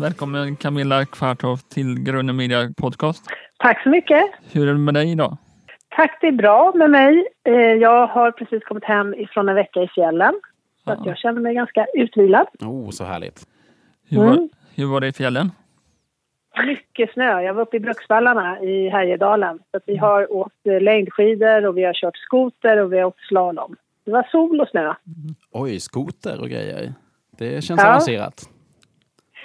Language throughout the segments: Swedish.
Välkommen Camilla Kvarthoff till Grunden Media Podcast. Tack så mycket. Hur är det med dig idag? Tack, det är bra med mig. Eh, jag har precis kommit hem ifrån en vecka i fjällen. Så att jag känner mig ganska utvilad. Oh, så härligt. Hur var, Mm. hur var det i fjällen? Mycket snö. Jag var uppe i Bruksvallarna i Härjedalen. Så att vi har åkt eh, längdskidor och vi har kört skoter och vi har åkt slalom. Det var sol och snö. Oj, skoter och grejer. Det känns Ja. avancerat.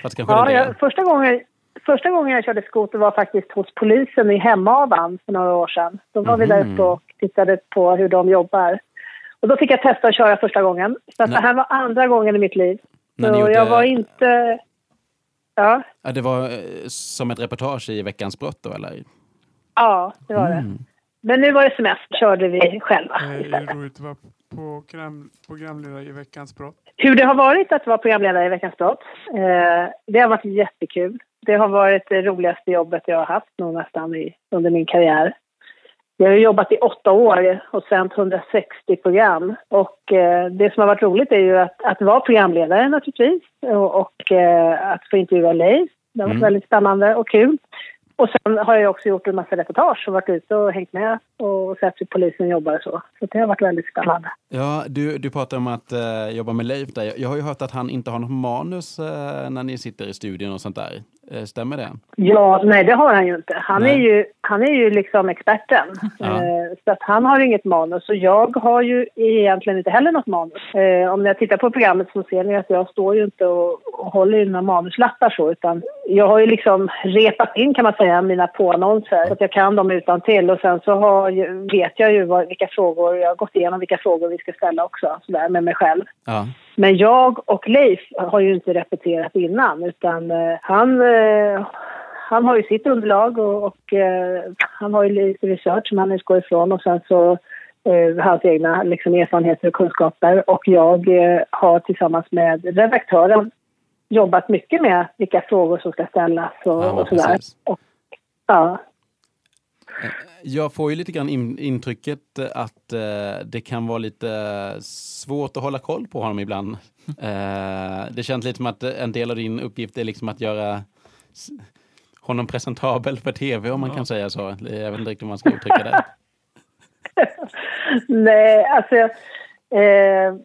Fast Ja, jag, första, gången, första gången jag körde skoter var faktiskt hos polisen i Hemavan för några år sedan. Då var vi där Mhm. uppe och tittade på hur de jobbar. Och då fick jag testa att köra första gången. Så det här var andra gången i mitt liv. Så gjorde- jag var inte... Ja, Ja, det var eh, som ett reportage i Veckans brott då, eller? ja det var det. Men nu var det semester, körde vi själva Är det istället. roligt att vara på program, programledare i Veckans brott? Hur det har varit att vara programledare i Veckans brott, eh, det har varit jättekul. Det har varit det roligaste jobbet jag har haft nog nästan i, under min karriär. Jag har jobbat i åtta år och sänt 160 program. Och eh, det som har varit roligt är ju att, att vara programledare naturligtvis och, och eh, att få intervjua Leif. Det har varit Mm. väldigt spännande och kul. Och sen har jag också gjort en massa reportage och varit ute och hängt med och sett hur polisen jobbar och så. Så det har varit väldigt spännande. Ja, du, du pratar om att eh, jobba med Leif där. Jag, har ju hört att han inte har något manus eh, när ni sitter i studion och sånt där. Eh, stämmer det? Ja, nej det har han ju inte. Han, Nej. är ju, han är ju liksom experten. Ja. Eh, så att han har inget manus och jag har ju egentligen inte heller något manus. Eh, om jag tittar på programmet så ser ni att jag står ju inte och, och håller i några manuslappar så utan jag har ju liksom repat in kan man säga mina påannonser så att jag kan dem utan till och sen så har, vet jag ju vad, vilka frågor, jag har gått igenom vilka frågor vi ska ställa också sådär med mig själv. Ja. Men jag och Leif har ju inte repeterat innan utan eh, han, eh, han har ju sitt underlag och, och eh, han har ju lite research som han utgår ifrån och sen så eh, hans egna liksom, erfarenheter och kunskaper och jag eh, har tillsammans med redaktören jobbat mycket med vilka frågor som ska ställas och, Ja, och sådär. Och, ja. Jag får ju lite grann in, intrycket att eh, det kan vara lite svårt att hålla koll på honom ibland. Eh, det känns lite som att en del av din uppgift är liksom att göra honom presentabel för tv om man kan säga så. Jag vet inte riktigt hur man ska uttrycka det. Nej, alltså... Eh,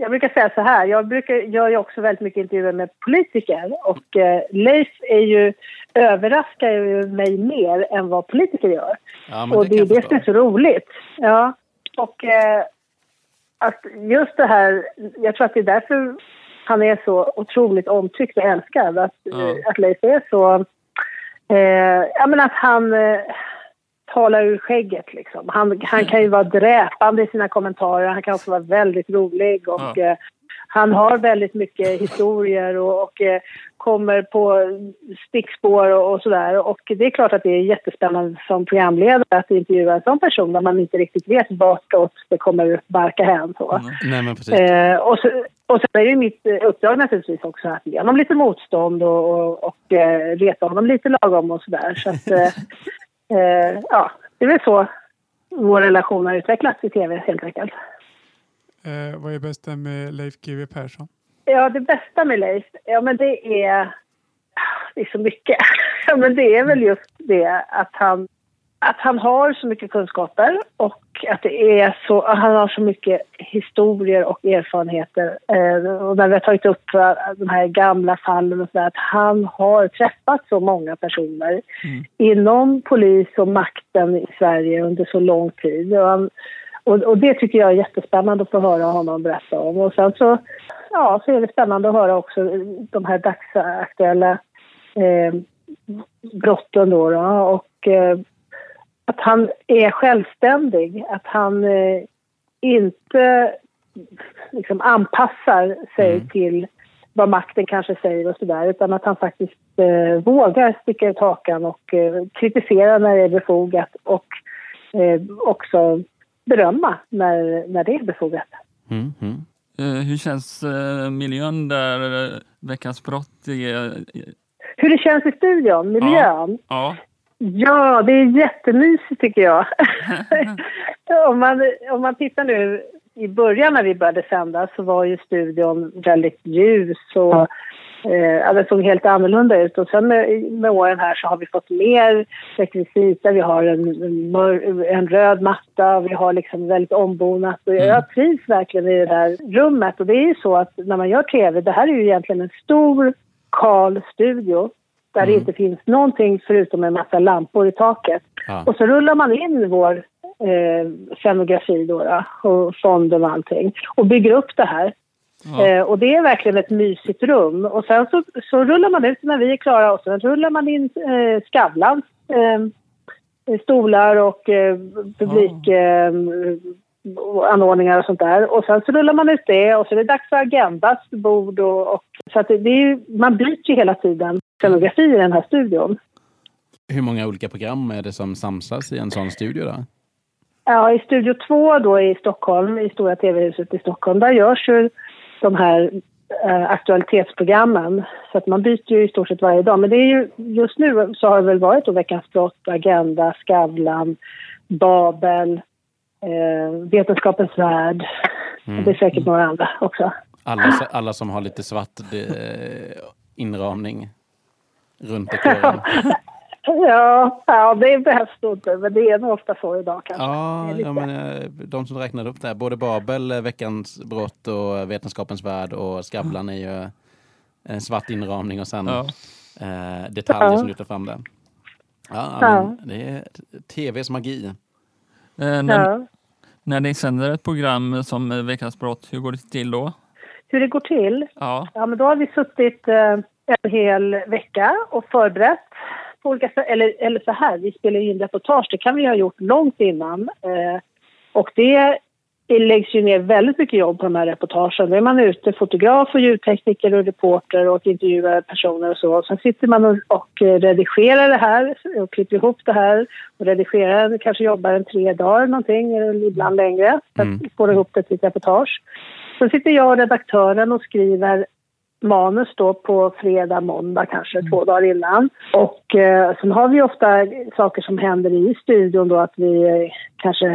jag brukar säga så här, jag brukar, gör ju också väldigt mycket intervjuer med politiker och eh, Leif är ju, överraskar ju mig mer än vad politiker gör. Ja, och det det är det som är så roligt. Ja, och eh, att just det här, jag tror att det är därför han är så otroligt omtyckt och älskad. Att, eh, att Leif är så, eh, ja men att han eh, talar ur skägget liksom. Han, han kan ju vara dräpande i sina kommentarer, han kan också vara väldigt rolig och Ja. eh, han har väldigt mycket historier och, och eh, kommer på stickspår och, och sådär. Och det är klart att det är jättespännande som programledare att intervjua en sån person där man inte riktigt vet vartåt det kommer barka hän. Så. Nej, men precis. Eh, och, så, och sen är det mitt eh, uppdrag naturligtvis också att ge honom lite motstånd och, och, och eh, reta honom lite lagom och sådär. Så att, eh, ja, det är väl så vår relation har utvecklats i tv helt enkelt. Eh, vad är bästa med Leif GW Persson? Ja, det bästa med Leif, ja men det är... Det är så mycket. Ja, men det är väl just det att han, att han har så mycket kunskaper och att det är så, han har så mycket historier och erfarenheter. Eh, och när vi har tagit upp eh, de här gamla fallen och så där, att han har träffat så många personer inom polis och makten i Sverige under så lång tid. Och, han, och, och det tycker jag är jättespännande att få höra honom berätta om. Och sen så, ja, så är det spännande att höra också de här dagsaktuella eh, brotten då. då och eh, att han är självständig, att han eh, inte liksom anpassar sig Mm. till vad makten kanske säger och sådär utan att han faktiskt eh, vågar sticka ut hakan och eh, kritisera när det är befogat och eh, också berömma när, när det är befogat. Mm, mm. Eh, Hur känns eh, miljön där Veckans brott är? Hur det känns i studion, miljön. Ja, Ja, det är jättemysigt tycker jag. om, man, om man tittar nu i början när vi började sända så var ju studion väldigt ljus och Eh, det såg helt annorlunda ut. Och sen med, med åren här så har vi fått mer rekvisita. Vi har en, en, en röd matta, vi har liksom väldigt ombonat. Och jag trivs verkligen i det där rummet. Och det är ju så att när man gör tv, det här är ju egentligen en stor kal studio där det inte finns någonting förutom en massa lampor i taket. Ja. Och så rullar man in vår eh, scenografi då, då, och fonden och allting och bygger upp det här. Ja. Eh, och det är verkligen ett mysigt rum. Och sen så, så rullar man ut när vi är klara och sen rullar man in eh, Skavlans eh, stolar och eh, publik... Eh, och anordningar och sånt där. Och sen så rullar man ut det och så är det dags för Agendas bord och... och så att det, det är man byter ju hela tiden scenografi i den här studion. Hur många olika program är det som samsas i en sån studio? Då? Ja, i Studio 2 då i Stockholm, i Stora TV-huset i Stockholm, där görs ju de här eh, aktualitetsprogrammen. Så att man byter ju i stort sett varje dag. Men det är ju, just nu så har det väl varit då Veckans brott, Agenda, Skavlan, Babel, eh, Vetenskapens värld. Mm. Det är säkert några andra också. Alla, alla som har lite svart eh, inramning runt dekoren. Ja, ja, det behövs nog inte, men det är nog ofta så idag kanske. Ja, ja men, eh, de som räknade upp det här, både Babel, eh, Veckans brott och Vetenskapens värld och Skavlan är ju en svart inramning och sen Ja. eh, detaljer Ja. som lyfter fram det. Ja, men det är tvs magi. Eh, när, Ja. när ni sänder ett program som eh, Veckans brott, hur går det till då? Hur det går till? Ja, Ja, men då har vi suttit eh, en hel vecka och förberett på olika sätt. Eller, eller så här, vi spelar in reportage. Det kan vi ha gjort långt innan. Eh, och det, det läggs ju ner väldigt mycket jobb på de här reportagen. Då är man ute, fotograf och ljudtekniker och reporter och intervjuar personer och så. Sen sitter man och, och redigerar det här och klipper ihop det här och redigerar. Kanske jobbar en tre dagar någonting, eller ibland längre, för Mm. att få ihop det till ett reportage. Sen sitter jag och redaktören och skriver manus då på fredag, måndag kanske, två dagar innan. Och eh, sen har vi ofta saker som händer i studion då att vi eh, kanske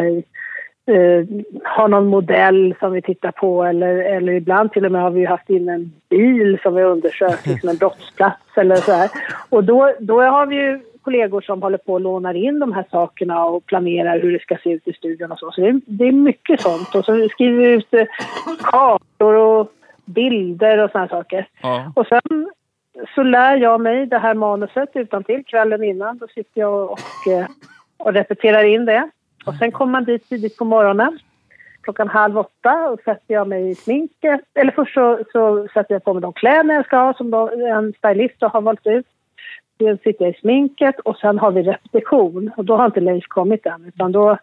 eh, har någon modell som vi tittar på eller, eller ibland till och med har vi haft in en bil som vi undersökt, liksom en brottsplats eller så här. Och då, då har vi ju kollegor som håller på och lånar in de här sakerna och planerar hur det ska se ut i studion och så. Så det är, det är mycket sånt. Och så skriver vi ut eh, kartor och bilder och såna saker. ja. Och sen så lär jag mig det här manuset utan till kvällen innan. Då sitter jag och, eh, och repeterar in det. Och sen kommer man dit tidigt på morgonen. Klockan halv åtta och sätter jag mig i sminket. Eller först så, så sätter jag på mig de kläder jag ska ha som en stylist har valt ut. Sen sitter jag i sminket och sen har vi repetition. Och då har inte Leif kommit än utan då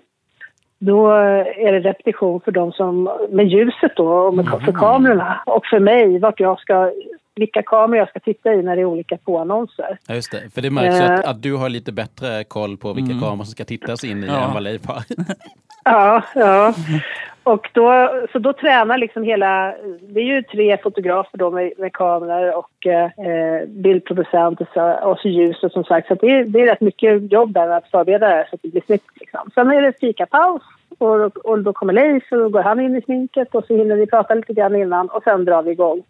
då är det repetition för de som, med ljuset då, och med, för kamerorna. Och för mig, vart jag ska, vilka kameror jag ska titta i när det är olika påannonser. Ja, just det. För det märks ju Eh. att, att du har lite bättre koll på vilka kameror som ska tittas in i Ja. än vad Leif har. Ja, ja. Och då, så då tränar liksom hela... Det är ju tre fotografer då med, med kameror och eh, bildproducent och så, och så ljuset som sagt. Så det, är, det är rätt mycket jobb där att förbereda det så att det blir snyggt. Liksom. Sen är det fikapaus och, och då kommer Leif och då går han in i sminket och så hinner vi prata lite grann innan och sen drar vi igång.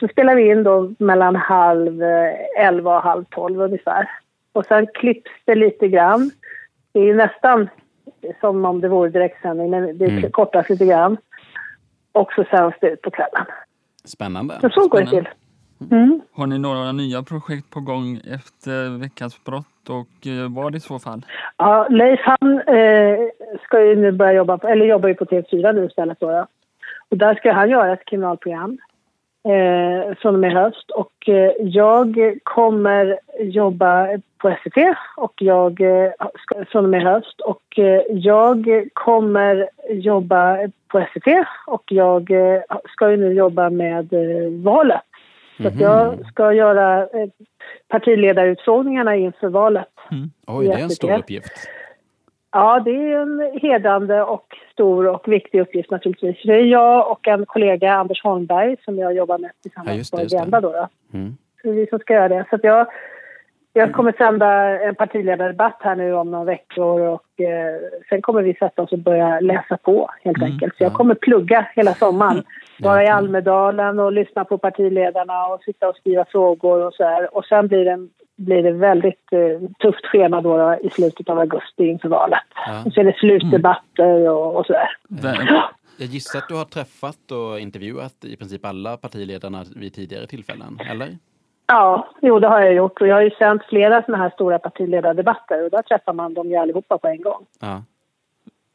Så spelar vi in då mellan halv eh, elva och halv tolv ungefär. Och sen klipps det lite grann. Det är ju nästan som om det vore direktsändning, men det Mm. kortas lite grann. Och så sänds det ut på kvällen. Spännande. Så så går det till. Mm. Har ni några nya projekt på gång efter Veckans brott och eh, vad i så fall? Ja, Leif han eh, ska ju nu börja jobba, på, eller jobbar ju på TV4 nu istället då. Ja. Och där ska han göra ett kriminalprogram eh, från och med höst. Och eh, jag kommer jobba på SVT och jag eh, ska, från och med höst. Och eh, jag kommer jobba på SVT och jag ska ju nu jobba med valet. Så att jag ska göra partiledarutfrågningarna inför valet. Oj, det är en stor uppgift. Ja, det är en hedrande och stor och viktig uppgift naturligtvis. Det är jag och en kollega, Anders Holmberg, som jag jobbar med Ja, tillsammans just det, på. Agenda. Då, då. Mm. Så vi som ska göra det. Så jag, jag kommer sända en partiledardebatt här nu om några veckor och eh, sen kommer vi sätta oss och börja läsa på helt enkelt. Så jag kommer plugga hela sommaren vara i Ja. Almedalen och lyssna på partiledarna och sitta och skriva frågor och så här. Och sen blir det, blir det väldigt eh, tufft schema då, då i slutet av augusti inför valet. Ja. Och så är det slutdebatter och, och så där. Vem, Jag gissar att du har träffat och intervjuat i princip alla partiledarna vid tidigare tillfällen, eller? Ja, jo det har jag gjort. Och jag har ju sänt flera såna här stora partiledardebatter och där träffar man dem ju allihopa på en gång. Ja.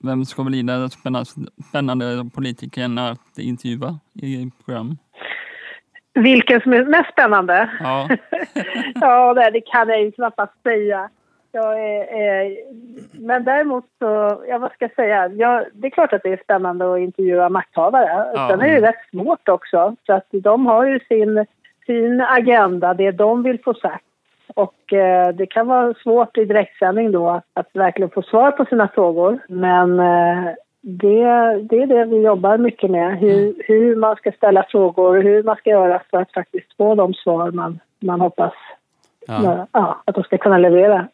vem ska bli den spännande, spännande politikern att intervjua i program? Vilken som är mest spännande? Ja, ja, det, kan jag ju knappast säga. Jag är, är, men däremot så, ja vad ska jag säga, jag, det är klart att det är spännande att intervjua makthavare. Ja. Sen är det rätt svårt också, för att de har ju sin, sin agenda, det de vill få sagt. Och eh, det kan vara svårt i direktsändning då att, att verkligen få svar på sina frågor. Men eh, det, det är det vi jobbar mycket med, hur, hur man ska ställa frågor och hur man ska göra för att faktiskt få de svar man, man hoppas Ja. ja, att de ska kunna leverera.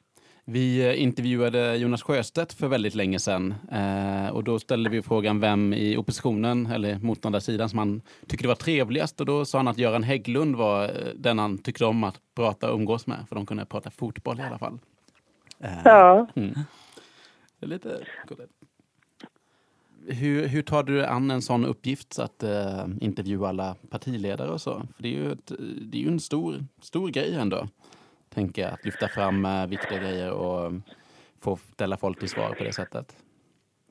Vi eh, intervjuade Jonas Sjöstedt för väldigt länge sedan eh, och då ställde vi frågan vem i oppositionen eller motståndarsidan som han tyckte var trevligast och då sa han att Göran Hägglund var eh, den han tyckte om att prata och umgås med för de kunde prata fotboll i alla fall. Ja. mm. Det är lite hur, hur tar du an en sån uppgift så att eh, intervjua alla partiledare och så? För det är ju, ett, det är ju en stor, stor grej ändå. Tänker jag, att lyfta fram eh, viktiga grejer och eh, få ställa folk till svar på det sättet.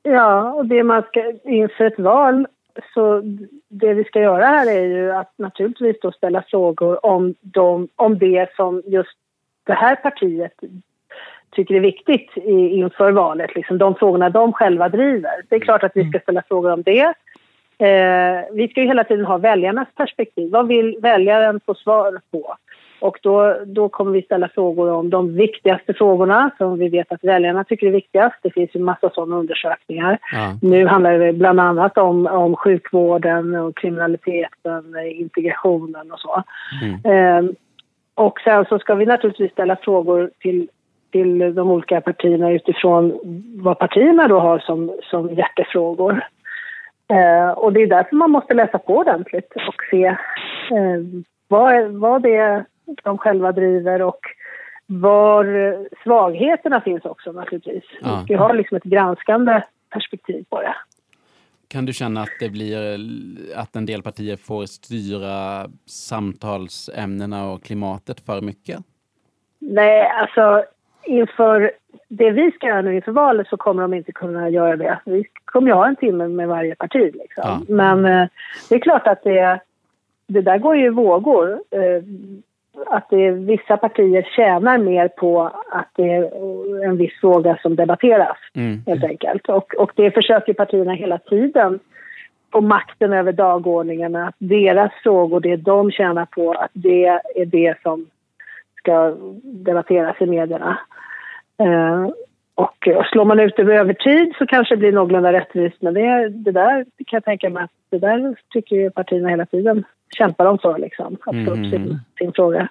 ja, och det man ska inför ett val så det vi ska göra här är ju att naturligtvis då ställa frågor om, de, om det som just det här partiet tycker är viktigt i, inför valet. Liksom de frågorna de själva driver. Det är klart att vi ska ställa frågor om det. Eh, vi ska ju hela tiden ha väljarnas perspektiv. Vad vill väljaren få svar på? Och då, då kommer vi ställa frågor om de viktigaste frågorna som vi vet att väljarna tycker är viktigast. Det finns ju massa sådana undersökningar. Ja. Nu handlar det bland annat om, om sjukvården och kriminaliteten, integrationen och så. Eh, och sen så ska vi naturligtvis ställa frågor till, till de olika partierna utifrån vad partierna då har som, som hjärtefrågor. Eh, och det är därför man måste läsa på ordentligt och se eh, vad, vad det är de själva driver och var svagheterna finns också naturligtvis. Ja. Vi har liksom ett granskande perspektiv på det. Kan du känna att det blir att en del partier får styra samtalsämnena och klimatet för mycket? Nej, alltså inför det vi ska göra nu inför valet så kommer de inte kunna göra det. Vi kommer ju ha en timme med varje parti. Liksom. Ja. Men eh, det är klart att det, det där går ju i vågor. Eh, att det vissa partier tjänar mer på att det är en viss fråga som debatteras, Mm. helt enkelt. Och, och det försöker partierna hela tiden få makten över dagordningen. Att deras frågor, det de tjänar på, att det är det som ska debatteras i medierna. Eh, och, och slår man ut det över tid så kanske det blir någorlunda rättvist. Men det, det där kan jag tänka mig att det där tycker ju partierna hela tiden kämpar de för, liksom, att få upp sin, sin fråga.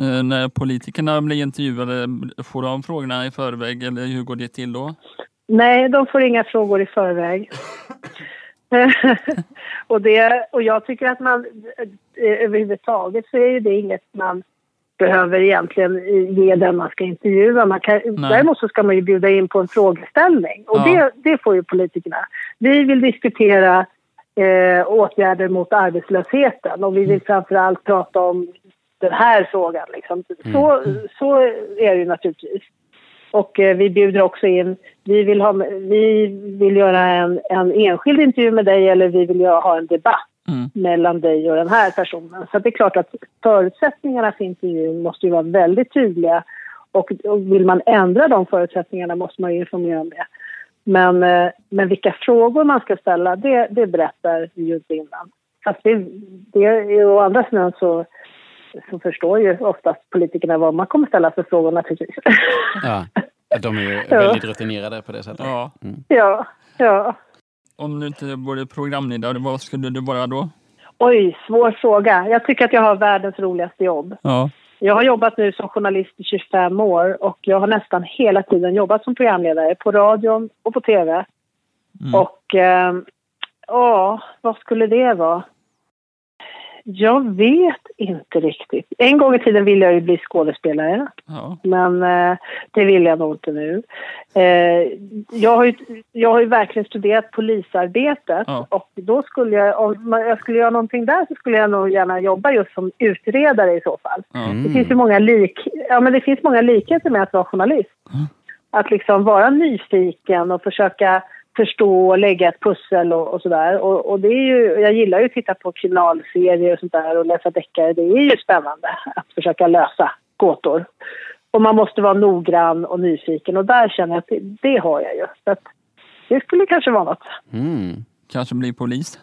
Eh, när politikerna blir intervjuade, får de frågorna i förväg eller hur går det till då? Nej, de får inga frågor i förväg. och, det, och jag tycker att man eh, överhuvudtaget så är det inget man behöver egentligen ge den man ska intervjua. Man kan, Nej. däremot så ska man ju bjuda in på en frågeställning och Ja. det, det får ju politikerna. Vi vill diskutera eh, åtgärder mot arbetslösheten och vi vill framförallt prata om den här frågan. Liksom. Så, så är det ju naturligtvis. Och eh, vi bjuder också in, vi vill, ha, vi vill göra en, en enskild intervju med dig eller vi vill ha en debatt Mm. mellan dig och den här personen. Så det är klart att förutsättningarna för intervjun måste ju vara väldigt tydliga och, och vill man ändra de förutsättningarna måste man ju informera om det. Men, eh, men vilka frågor man ska ställa, det, det berättar vi ju inte innan. Fast det, det, är- å andra sidan så, så förstår ju oftast politikerna vad man kommer ställa för frågor naturligtvis. Ja. De är ju Ja. väldigt rutinerade på det sättet. Ja. ja, ja. Om du inte vore programledare, vad skulle du vara då? Oj, svår fråga. Jag tycker att jag har världens roligaste jobb. Ja. Jag har jobbat nu som journalist i 25 år och jag har nästan hela tiden jobbat som programledare på radion och på tv. Mm. Och eh, ja, vad skulle det vara? Jag vet inte riktigt. En gång i tiden ville jag ju bli skådespelare. Ja. Men eh, det vill jag nog inte nu. Eh, jag, har ju, jag har ju verkligen studerat polisarbetet Ja. och då skulle jag, om man- jag skulle göra någonting där så skulle jag nog gärna jobba just som utredare i så fall. Mm. Det finns ju många, lik, ja, men det finns många likheter med att vara journalist. Att liksom vara nyfiken och försöka förstå och lägga ett pussel och, och sådär. Och, och det är ju, jag gillar ju att titta på kriminalserier och sånt där och läsa deckare. Det är ju spännande att försöka lösa gåtor. Och man måste vara noggrann och nyfiken och där känner jag att det, det har jag ju. Så att det skulle kanske vara något. Mm. Kanske bli polis.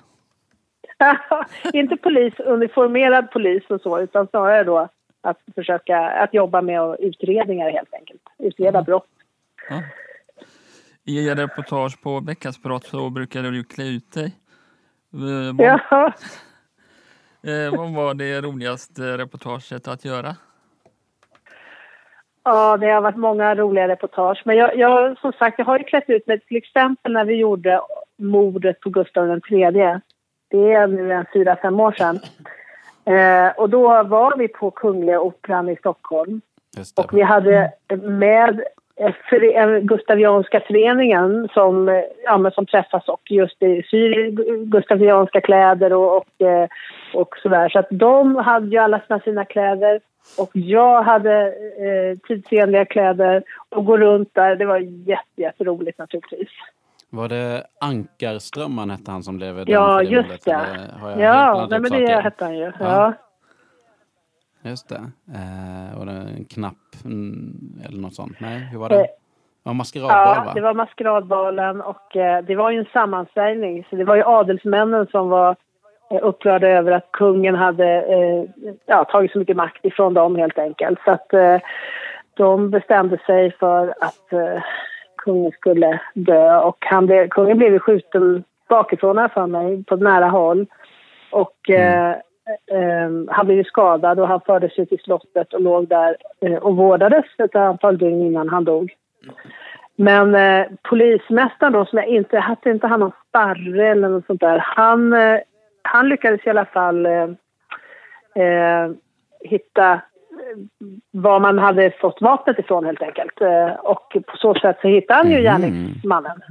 Inte polis, uniformerad polis och så, utan snarare då att försöka att jobba med utredningar helt enkelt. Utreda brott. Ja. I er reportage på Veckans brott så brukade du klä ut dig. Eh, Vad, Ja. eh, vad var det roligaste reportaget att göra? ja, det har varit många roliga reportage. Men jag, jag, som sagt, jag har ju klätt ut mig till exempel när vi gjorde mordet på Gustav III. Det är nu en fyra, fem år sedan. Eh, och då var vi på Kungliga Operan i Stockholm. Just det. Och vi hade med eh, eh, Gustavianska föreningen som, eh, ja, som träffas och just i syr gustavianska kläder och, och, och sådär. Så att de hade ju alla sina fina kläder och jag hade eh, tidsenliga kläder och gå runt där. Det var jätte, jätteroligt naturligtvis. Var det Ankarström hette han som blev Ja, just det. Ja, nej, men det hette han ju. Ja. Ja. Just det. Eh, det en knapp mm, eller något sånt? Nej, hur var Eh, det? Ja, maskeradbal Ja, va? det var maskeradbalen och eh, det var ju en sammanställning. Så det var ju adelsmännen som var eh, upprörda över att kungen hade eh, ja, tagit så mycket makt ifrån dem helt enkelt. Så att eh, de bestämde sig för att eh, kungen skulle dö och han blev, kungen blev ju skjuten bakifrån här för mig på nära håll. Och eh, eh, han blev skadad och han fördes ut till slottet och låg där eh, och vårdades ett antal dygn innan han dog. Men eh, polismästaren då, som jag inte, hade inte han någon sparre eller något sånt där, han, eh, han lyckades i alla fall eh, eh, hitta var man hade fått vapnet ifrån helt enkelt. Och på så sätt så hittade han ju Mhm. gärningsmannen.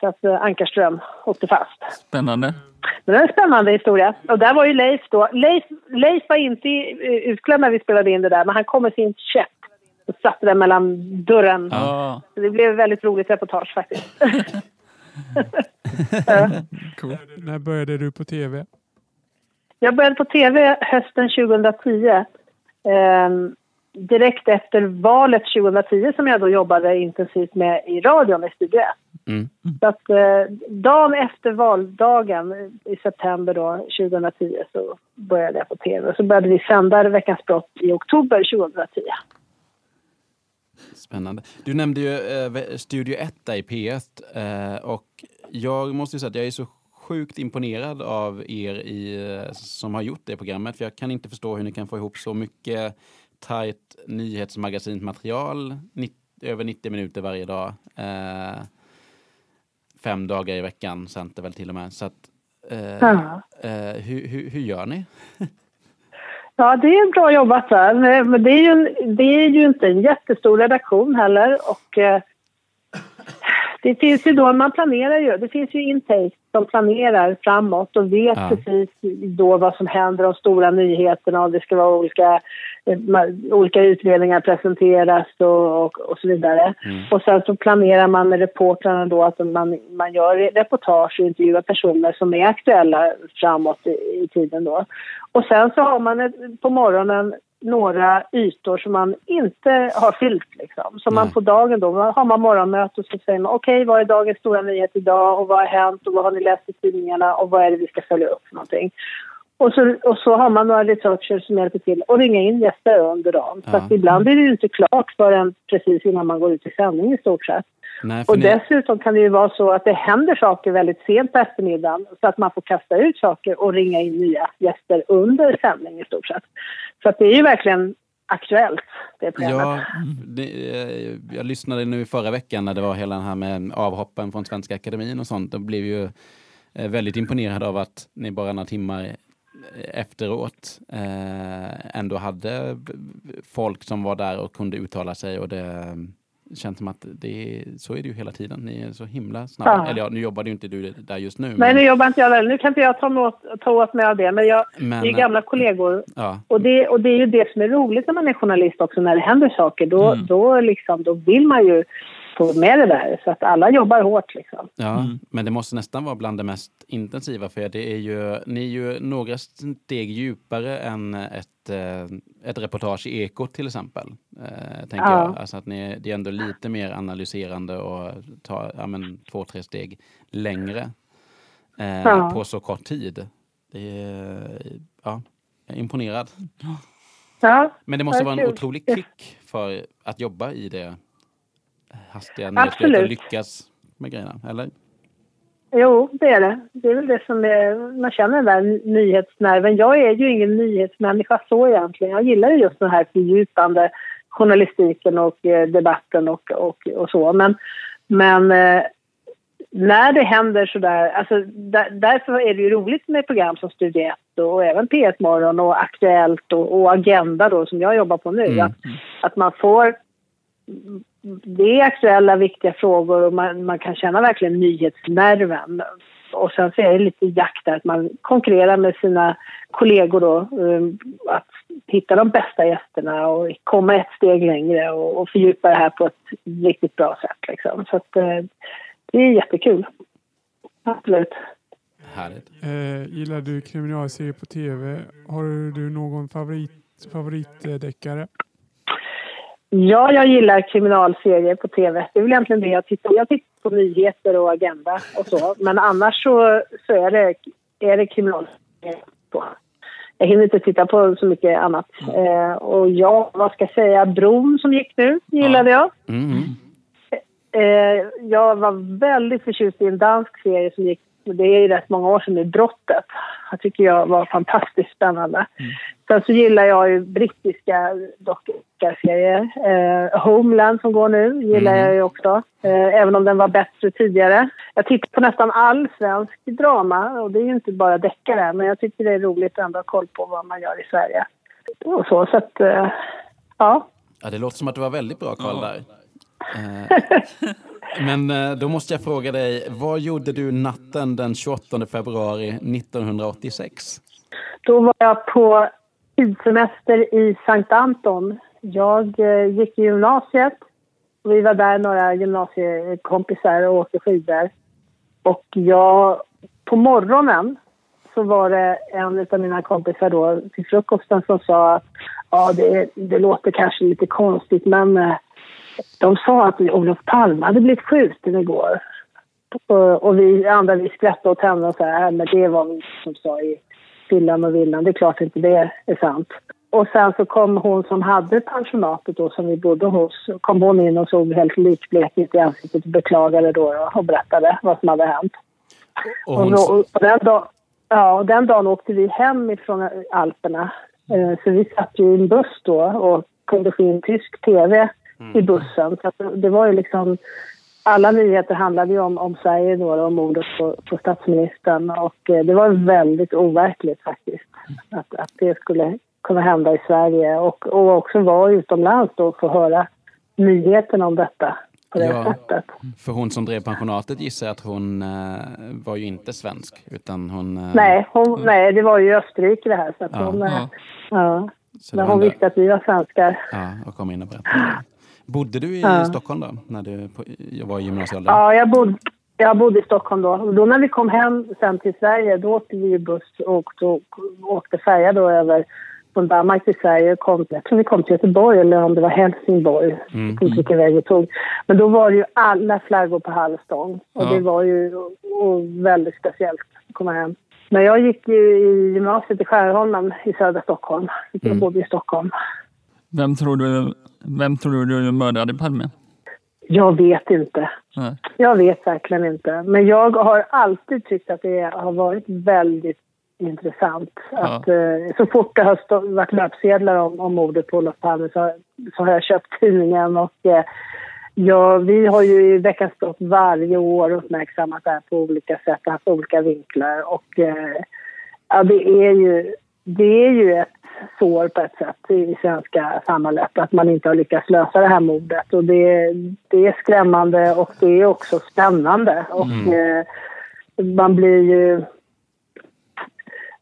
Så att eh, Ankarström åkte fast. Spännande. Men det är en spännande historia. Och där var ju Leif då. Leif, Leif var inte eh, utklädd när vi spelade in det där, men han kom med sin käpp och satte den mellan dörren. Ja, Så det blev ett väldigt roligt reportage faktiskt. cool. När började du på tv? Jag började på tv hösten 2010. Ehm, direkt efter valet 2010 som jag då jobbade intensivt med i radion i Studio 1. Mm. Så att eh, dagen efter valdagen i september då, 2010 så började jag på tv. Och så började vi sända Veckans brott i oktober 2010. Spännande. Du nämnde ju eh, Studio 1 där i P1 eh, och jag måste säga att jag är så sjukt imponerad av er i, eh, som har gjort det programmet. För jag kan inte förstå hur ni kan få ihop så mycket tajt nyhetsmagasinsmaterial, över 90 minuter varje dag. Eh, fem dagar i veckan, center väl till och med. Så att, eh, Ja. eh, hur, hur, hur gör ni? Ja, det är bra jobbat där. Men men det är ju, det är ju inte en jättestor redaktion heller. Och, eh, det finns ju då, man planerar ju, det finns ju intake som planerar framåt och vet Ja. precis då vad som händer, de stora nyheterna och det ska vara olika, eh, olika utredningar presenteras och, och, och så vidare. Mm. Och sen så planerar man med reportrarna då att man, man gör reportage och intervjuar personer som är aktuella framåt i, i tiden då. Och sen så har man ett, på morgonen några ytor som man inte har fyllt. Liksom. Så man på dagen då har man morgonmöte och så säger man okej, vad är dagens stora nyhet idag och vad har hänt och vad har ni läst i tidningarna och vad är det vi ska följa upp för någonting. Och så, och så har man några researchers som hjälper till att ringa in gäster under dagen. Så Ja. att ibland är det ju inte klart förrän precis innan man går ut i sändning i stort sett. Nej, Och ni, dessutom kan det ju vara så att det händer saker väldigt sent på eftermiddagen så att man får kasta ut saker och ringa in nya gäster under sändning i stort sett. Så att det är ju verkligen aktuellt, det programmet. Ja, det, eh, jag lyssnade nu förra veckan när det var hela den här med avhoppen från Svenska Akademin och sånt och blev ju eh, väldigt imponerad av att ni bara några timmar efteråt eh, ändå hade folk som var där och kunde uttala sig och det känns som att det är, så är det ju hela tiden. Ni är så himla snabba. Ja. Eller ja, nu jobbar ju inte du där just nu. Nej, nu jobbar inte jag där. Nu kan inte jag ta åt, ta åt mig av det. Men jag, Men, vi är gamla kollegor. ja, Och det, och det är ju det som är roligt när man är journalist också, när det händer saker. Då, Mm. då, liksom, då vill man ju få med det där. Så att alla jobbar hårt liksom. Ja, Mm. men det måste nästan vara bland det mest intensiva för er. Det är ju, ni är ju några steg djupare än ett, eh, ett reportage i Ekot till exempel. Eh, tänker Ja. jag. Alltså att ni, det är ändå lite mer analyserande och tar ja, men, två, tre steg längre eh, Ja. på så kort tid. Det är, ja, jag är imponerad. Ja, Men det måste vara en otrolig kick för att jobba i det hastiga nyhetsflödet och lyckas med grejerna, eller? jo, det är det. Det är väl det som är, man känner den där nyhetsnerven. Jag är ju ingen nyhetsmänniska så egentligen. Jag gillar ju just den här fördjupande journalistiken och eh, debatten och, och, och så. Men, men eh, när det händer sådär, alltså där, därför är det ju roligt med program som Studie 1 och, även P1 Morgon och Aktuellt och, och Agenda då som jag jobbar på nu. Mm. Att, att man får det är aktuella viktiga frågor och man, man kan känna verkligen nyhetsnerven. Och sen så är det lite jakt där att man konkurrerar med sina kollegor då. um, Att hitta de bästa gästerna och komma ett steg längre och, och fördjupa det här på ett riktigt bra sätt. Liksom. Så att, eh, det är jättekul. Absolut. Härligt. Eh, gillar du kriminalserier på tv? Har du någon favorit, favoritdeckare? Ja, jag gillar kriminalserier på tv. Det är väl egentligen det jag tittar Jag tittar på nyheter och Agenda och så. Men annars så, så är det, är det kriminalserier. På. Jag hinner inte titta på så mycket annat. Eh, och ja, vad ska jag säga? Bron som gick nu gillade jag. Mm. Eh, jag var väldigt förtjust i en dansk serie som gick, det är ju rätt många år sedan nu, Brottet. Jag tycker jag var fantastiskt spännande. Sen så gillar jag ju brittiska dokuserier. Eh, Homeland som går nu gillar Mm. jag ju också. Eh, även om den var bättre tidigare. Jag tittar på nästan all svensk drama och det är ju inte bara deckare men jag tycker det är roligt att ändå ha koll på vad man gör i Sverige. Och så, så att, eh, ja. Ja, det låter som att du var väldigt bra koll där. Eh, Men eh, då måste jag fråga dig, vad gjorde du natten den 28 februari 1986? Då var jag på skidsemester i Sankt Anton. Jag eh, gick i gymnasiet. Vi var där några gymnasiekompisar och åkte skidor. Och jag, på morgonen så var det en av mina kompisar då till frukosten som sa att ja, det, det låter kanske lite konstigt men eh, de sa att Olof Palme hade blivit skjuten igår. Och, och vi andra vi skrattade åt henne och sa "Äh, men det var vi som sa i Villan och Villan. Det är klart inte det är sant. Och sen så kom hon som hade pensionatet då som vi bodde hos. Kom hon in och såg helt likblek ut i ansiktet och beklagade då, och berättade vad som hade hänt. Och Och, hon, då, och den, dag, ja, och den dagen åkte vi hem ifrån Alperna. Eh, så vi satt i en buss då och kunde få in tysk tv i bussen. Så att det- var ju liksom... Alla nyheter handlade ju om, om Sverige då, och om mordet på, på statsministern. Och eh, det var väldigt overkligt faktiskt. Att, att det skulle kunna hända i Sverige. Och, och också vara utomlands då och få höra nyheterna om detta på det Ja. sättet. för hon som drev pensionatet gissar jag att hon eh, var ju inte svensk, utan hon... eh, Nej, hon, nej, det var ju i Österrike det här. Så att Ja. hon, eh, Ja. ja. så Men hon visste att vi var svenskar. Ja, och kom in och berättade. Bodde du i Ja. Stockholm då, när du var i gymnasieåldern? Ja, jag bodde, jag bodde i Stockholm då. Och då när vi kom hem sen till Sverige, då åkte vi buss och åkte, åkte färja då över från Danmark till Sverige. Kom, jag tror vi kom till Göteborg eller om det var Helsingborg. Mm. Inte vilken väg vi tog. Men då var det ju alla flaggor på halv stång. Och Ja. det var ju och väldigt speciellt att komma hem. Men jag gick ju i gymnasiet i Skärholmen i södra Stockholm. Jag Mm. bodde i Stockholm. Vem tror du, vem tror du mördade Palme? Jag vet inte. Nej. Jag vet verkligen inte. Men jag har alltid tyckt att det har varit väldigt intressant. Ja. Att, eh, så fort det har stå, varit löpsedlar om, om mordet på Olof Palme så, så har jag köpt tidningen. Och, eh, ja, vi har ju i Veckans Brott varje år uppmärksammat det här på olika sätt och haft olika vinklar. Och, eh, ja, det är ju, det är ju ett sår på ett sätt i svenska samhället att man inte har lyckats lösa det här mordet. Och det, det är skrämmande och det är också spännande. Och eh, man blir ju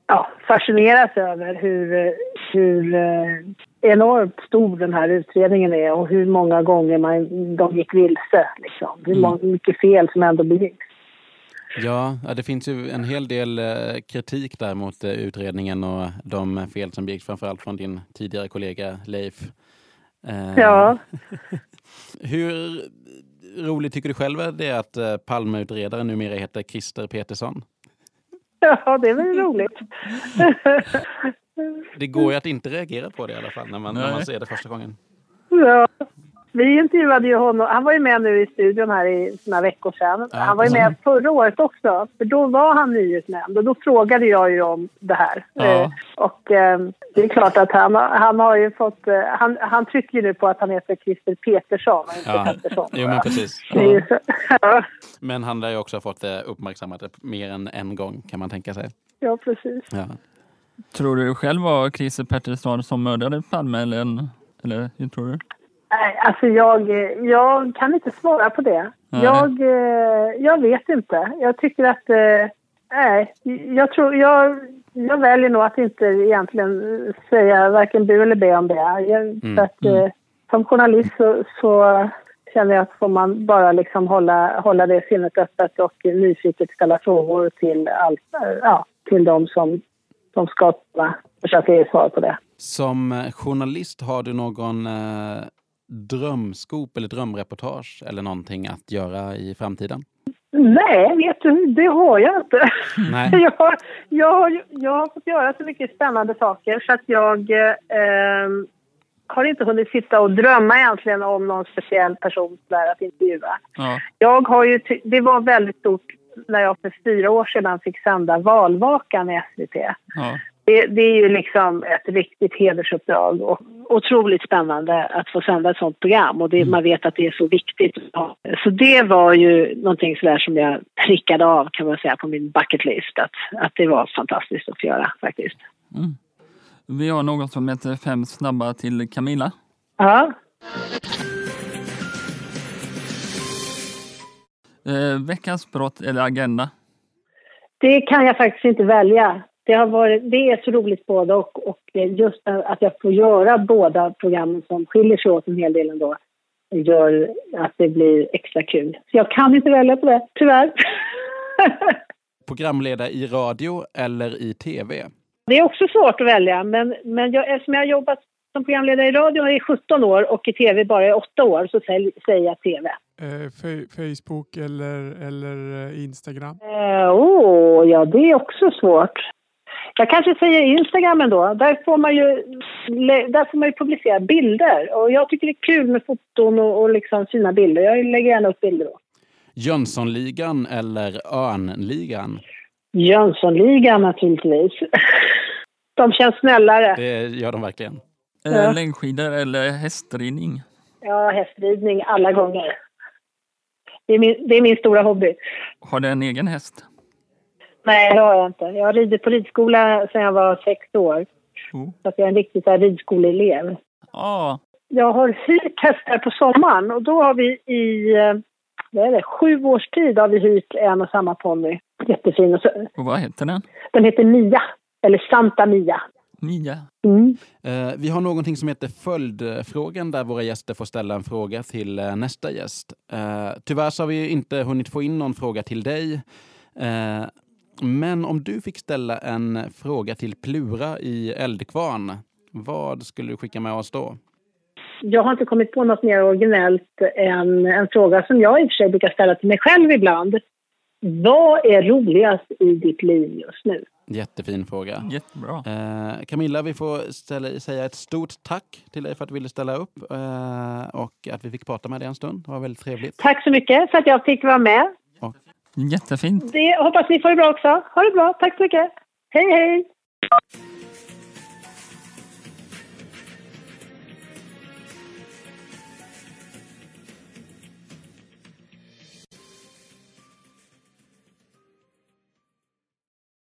ja, fascineras över hur, hur eh, enormt stor den här utredningen är och hur många gånger man, de gick vilse. Liksom. Hur många, mycket fel som ändå begicks. Ja, det finns ju en hel del eh, kritik där mot eh, utredningen och de fel som begicks, framförallt från din tidigare kollega Leif. Eh, Ja. Hur roligt tycker du själv är det att eh, Palmeutredaren numera heter Christer Petersson? ja, det är väl roligt. Det går ju att inte reagera på det i alla fall när man, när man ser det första gången. Ja. Vi intervjuade ju honom. Han var ju med nu i studion här i några veckor sedan. Han var ju med förra året också. För då var han nyutnämnd och då frågade jag ju om det här. Ja. Eh, och eh, det är klart att han, har- han har ju fått... Eh, han, han trycker ju nu på att han heter Christer Petersson och inte Ja, Pettersson. jo men precis. Ja, Men han lär ju också ha fått det uppmärksammat mer än en gång kan man tänka sig. ja, precis. Ja. Tror du själv var Christer Pettersson som mördade Palme eller, en- eller hur tror du? Nej, alltså jag, jag kan inte svara på det. Jag, eh, jag vet inte. Jag tycker att... eh, Nej, jag, tror, jag, jag väljer nog att inte egentligen säga varken bu eller be om det. Jag, för att, eh, som journalist så, så känner jag att får man bara liksom hålla, hålla det sinnet öppet och nyfiket ställa frågor till, allt, eh, ja, till de som, som ska försöka ge svar på det. Som journalist, har du någon eh, drömskop eller drömreportage eller någonting att göra i framtiden? Nej, vet du, det har jag inte. Nej. Jag, har- jag, jag har fått göra så mycket spännande saker så att jag eh, har inte hunnit sitta och drömma egentligen om någon speciell person där att intervjua. Ja, Jag har ju det var väldigt stort när jag för fyra år sedan fick sända Valvakan i SVT. ja. Det, det är ju liksom ett riktigt hedersuppdrag och otroligt spännande att få sända ett sånt program och det, man vet att det är så viktigt. Så det var ju någonting sådär som jag prickade av kan man säga på min bucket list att, att det var fantastiskt att få göra faktiskt. Vi har något som heter Fem snabba till Camilla. Ja, Eh, veckans brott eller agenda? det kan jag faktiskt inte välja. Det, har varit, det är så roligt både och, och just att jag får göra båda programmen som skiljer sig åt en hel del ändå gör att det blir extra kul. Så jag kan inte välja på det, tyvärr. Programledare i radio eller i tv? Det är också svårt att välja, men, men jag, eftersom jag har jobbat som programledare i radio i 17 år och i tv bara i 8 år så säger jag tv. Eh, Fe- Facebook eller, eller eh, Instagram? Åh, oh, ja det är också svårt. Jag kanske säger Instagram ändå. Där får man ju, där får man ju publicera bilder. Och jag tycker det är kul med foton och, och liksom fina bilder. Jag lägger gärna upp bilder då. Jönssonligan eller Örnligan? Jönssonligan naturligtvis. De känns snällare. Det gör de verkligen. Eh, Ja. Längdskidor eller hästridning? Ja, hästridning alla gånger. Det är min, det är min stora hobby. Har du en egen häst? Nej, det har jag inte. Jag har ridit på ridskola sedan jag var sex år. Oh. Så att jag är en riktig så här ridskoleelev. Ja, Jag har hyrt hästar på sommaren och då har vi i eh, vad är det, sju års tid har vi hyrt en och samma ponny. Jättefin. Och så, och vad heter den? den heter Mia, eller Santa Mia. Mia. Mm. Eh, vi har någonting som heter följdfrågan där våra gäster får ställa en fråga till eh, nästa gäst. Eh, tyvärr så har vi inte hunnit få in någon fråga till dig. Men om du fick ställa en fråga till Plura i Eldkvarn, vad skulle du skicka med oss då? Jag har inte kommit på något mer originellt än en fråga som jag i och för sig brukar ställa till mig själv ibland. Vad är roligast i ditt liv just nu? Jättefin fråga. Jättebra. Eh, Camilla, vi får ställa, säga ett stort tack till dig för att du ville ställa upp eh, och att vi fick prata med dig en stund. Det var väldigt trevligt. Tack så mycket för att jag fick vara med. Jättefint. Det, hoppas ni får det bra också. Ha det bra. Tack så mycket. Hej, hej!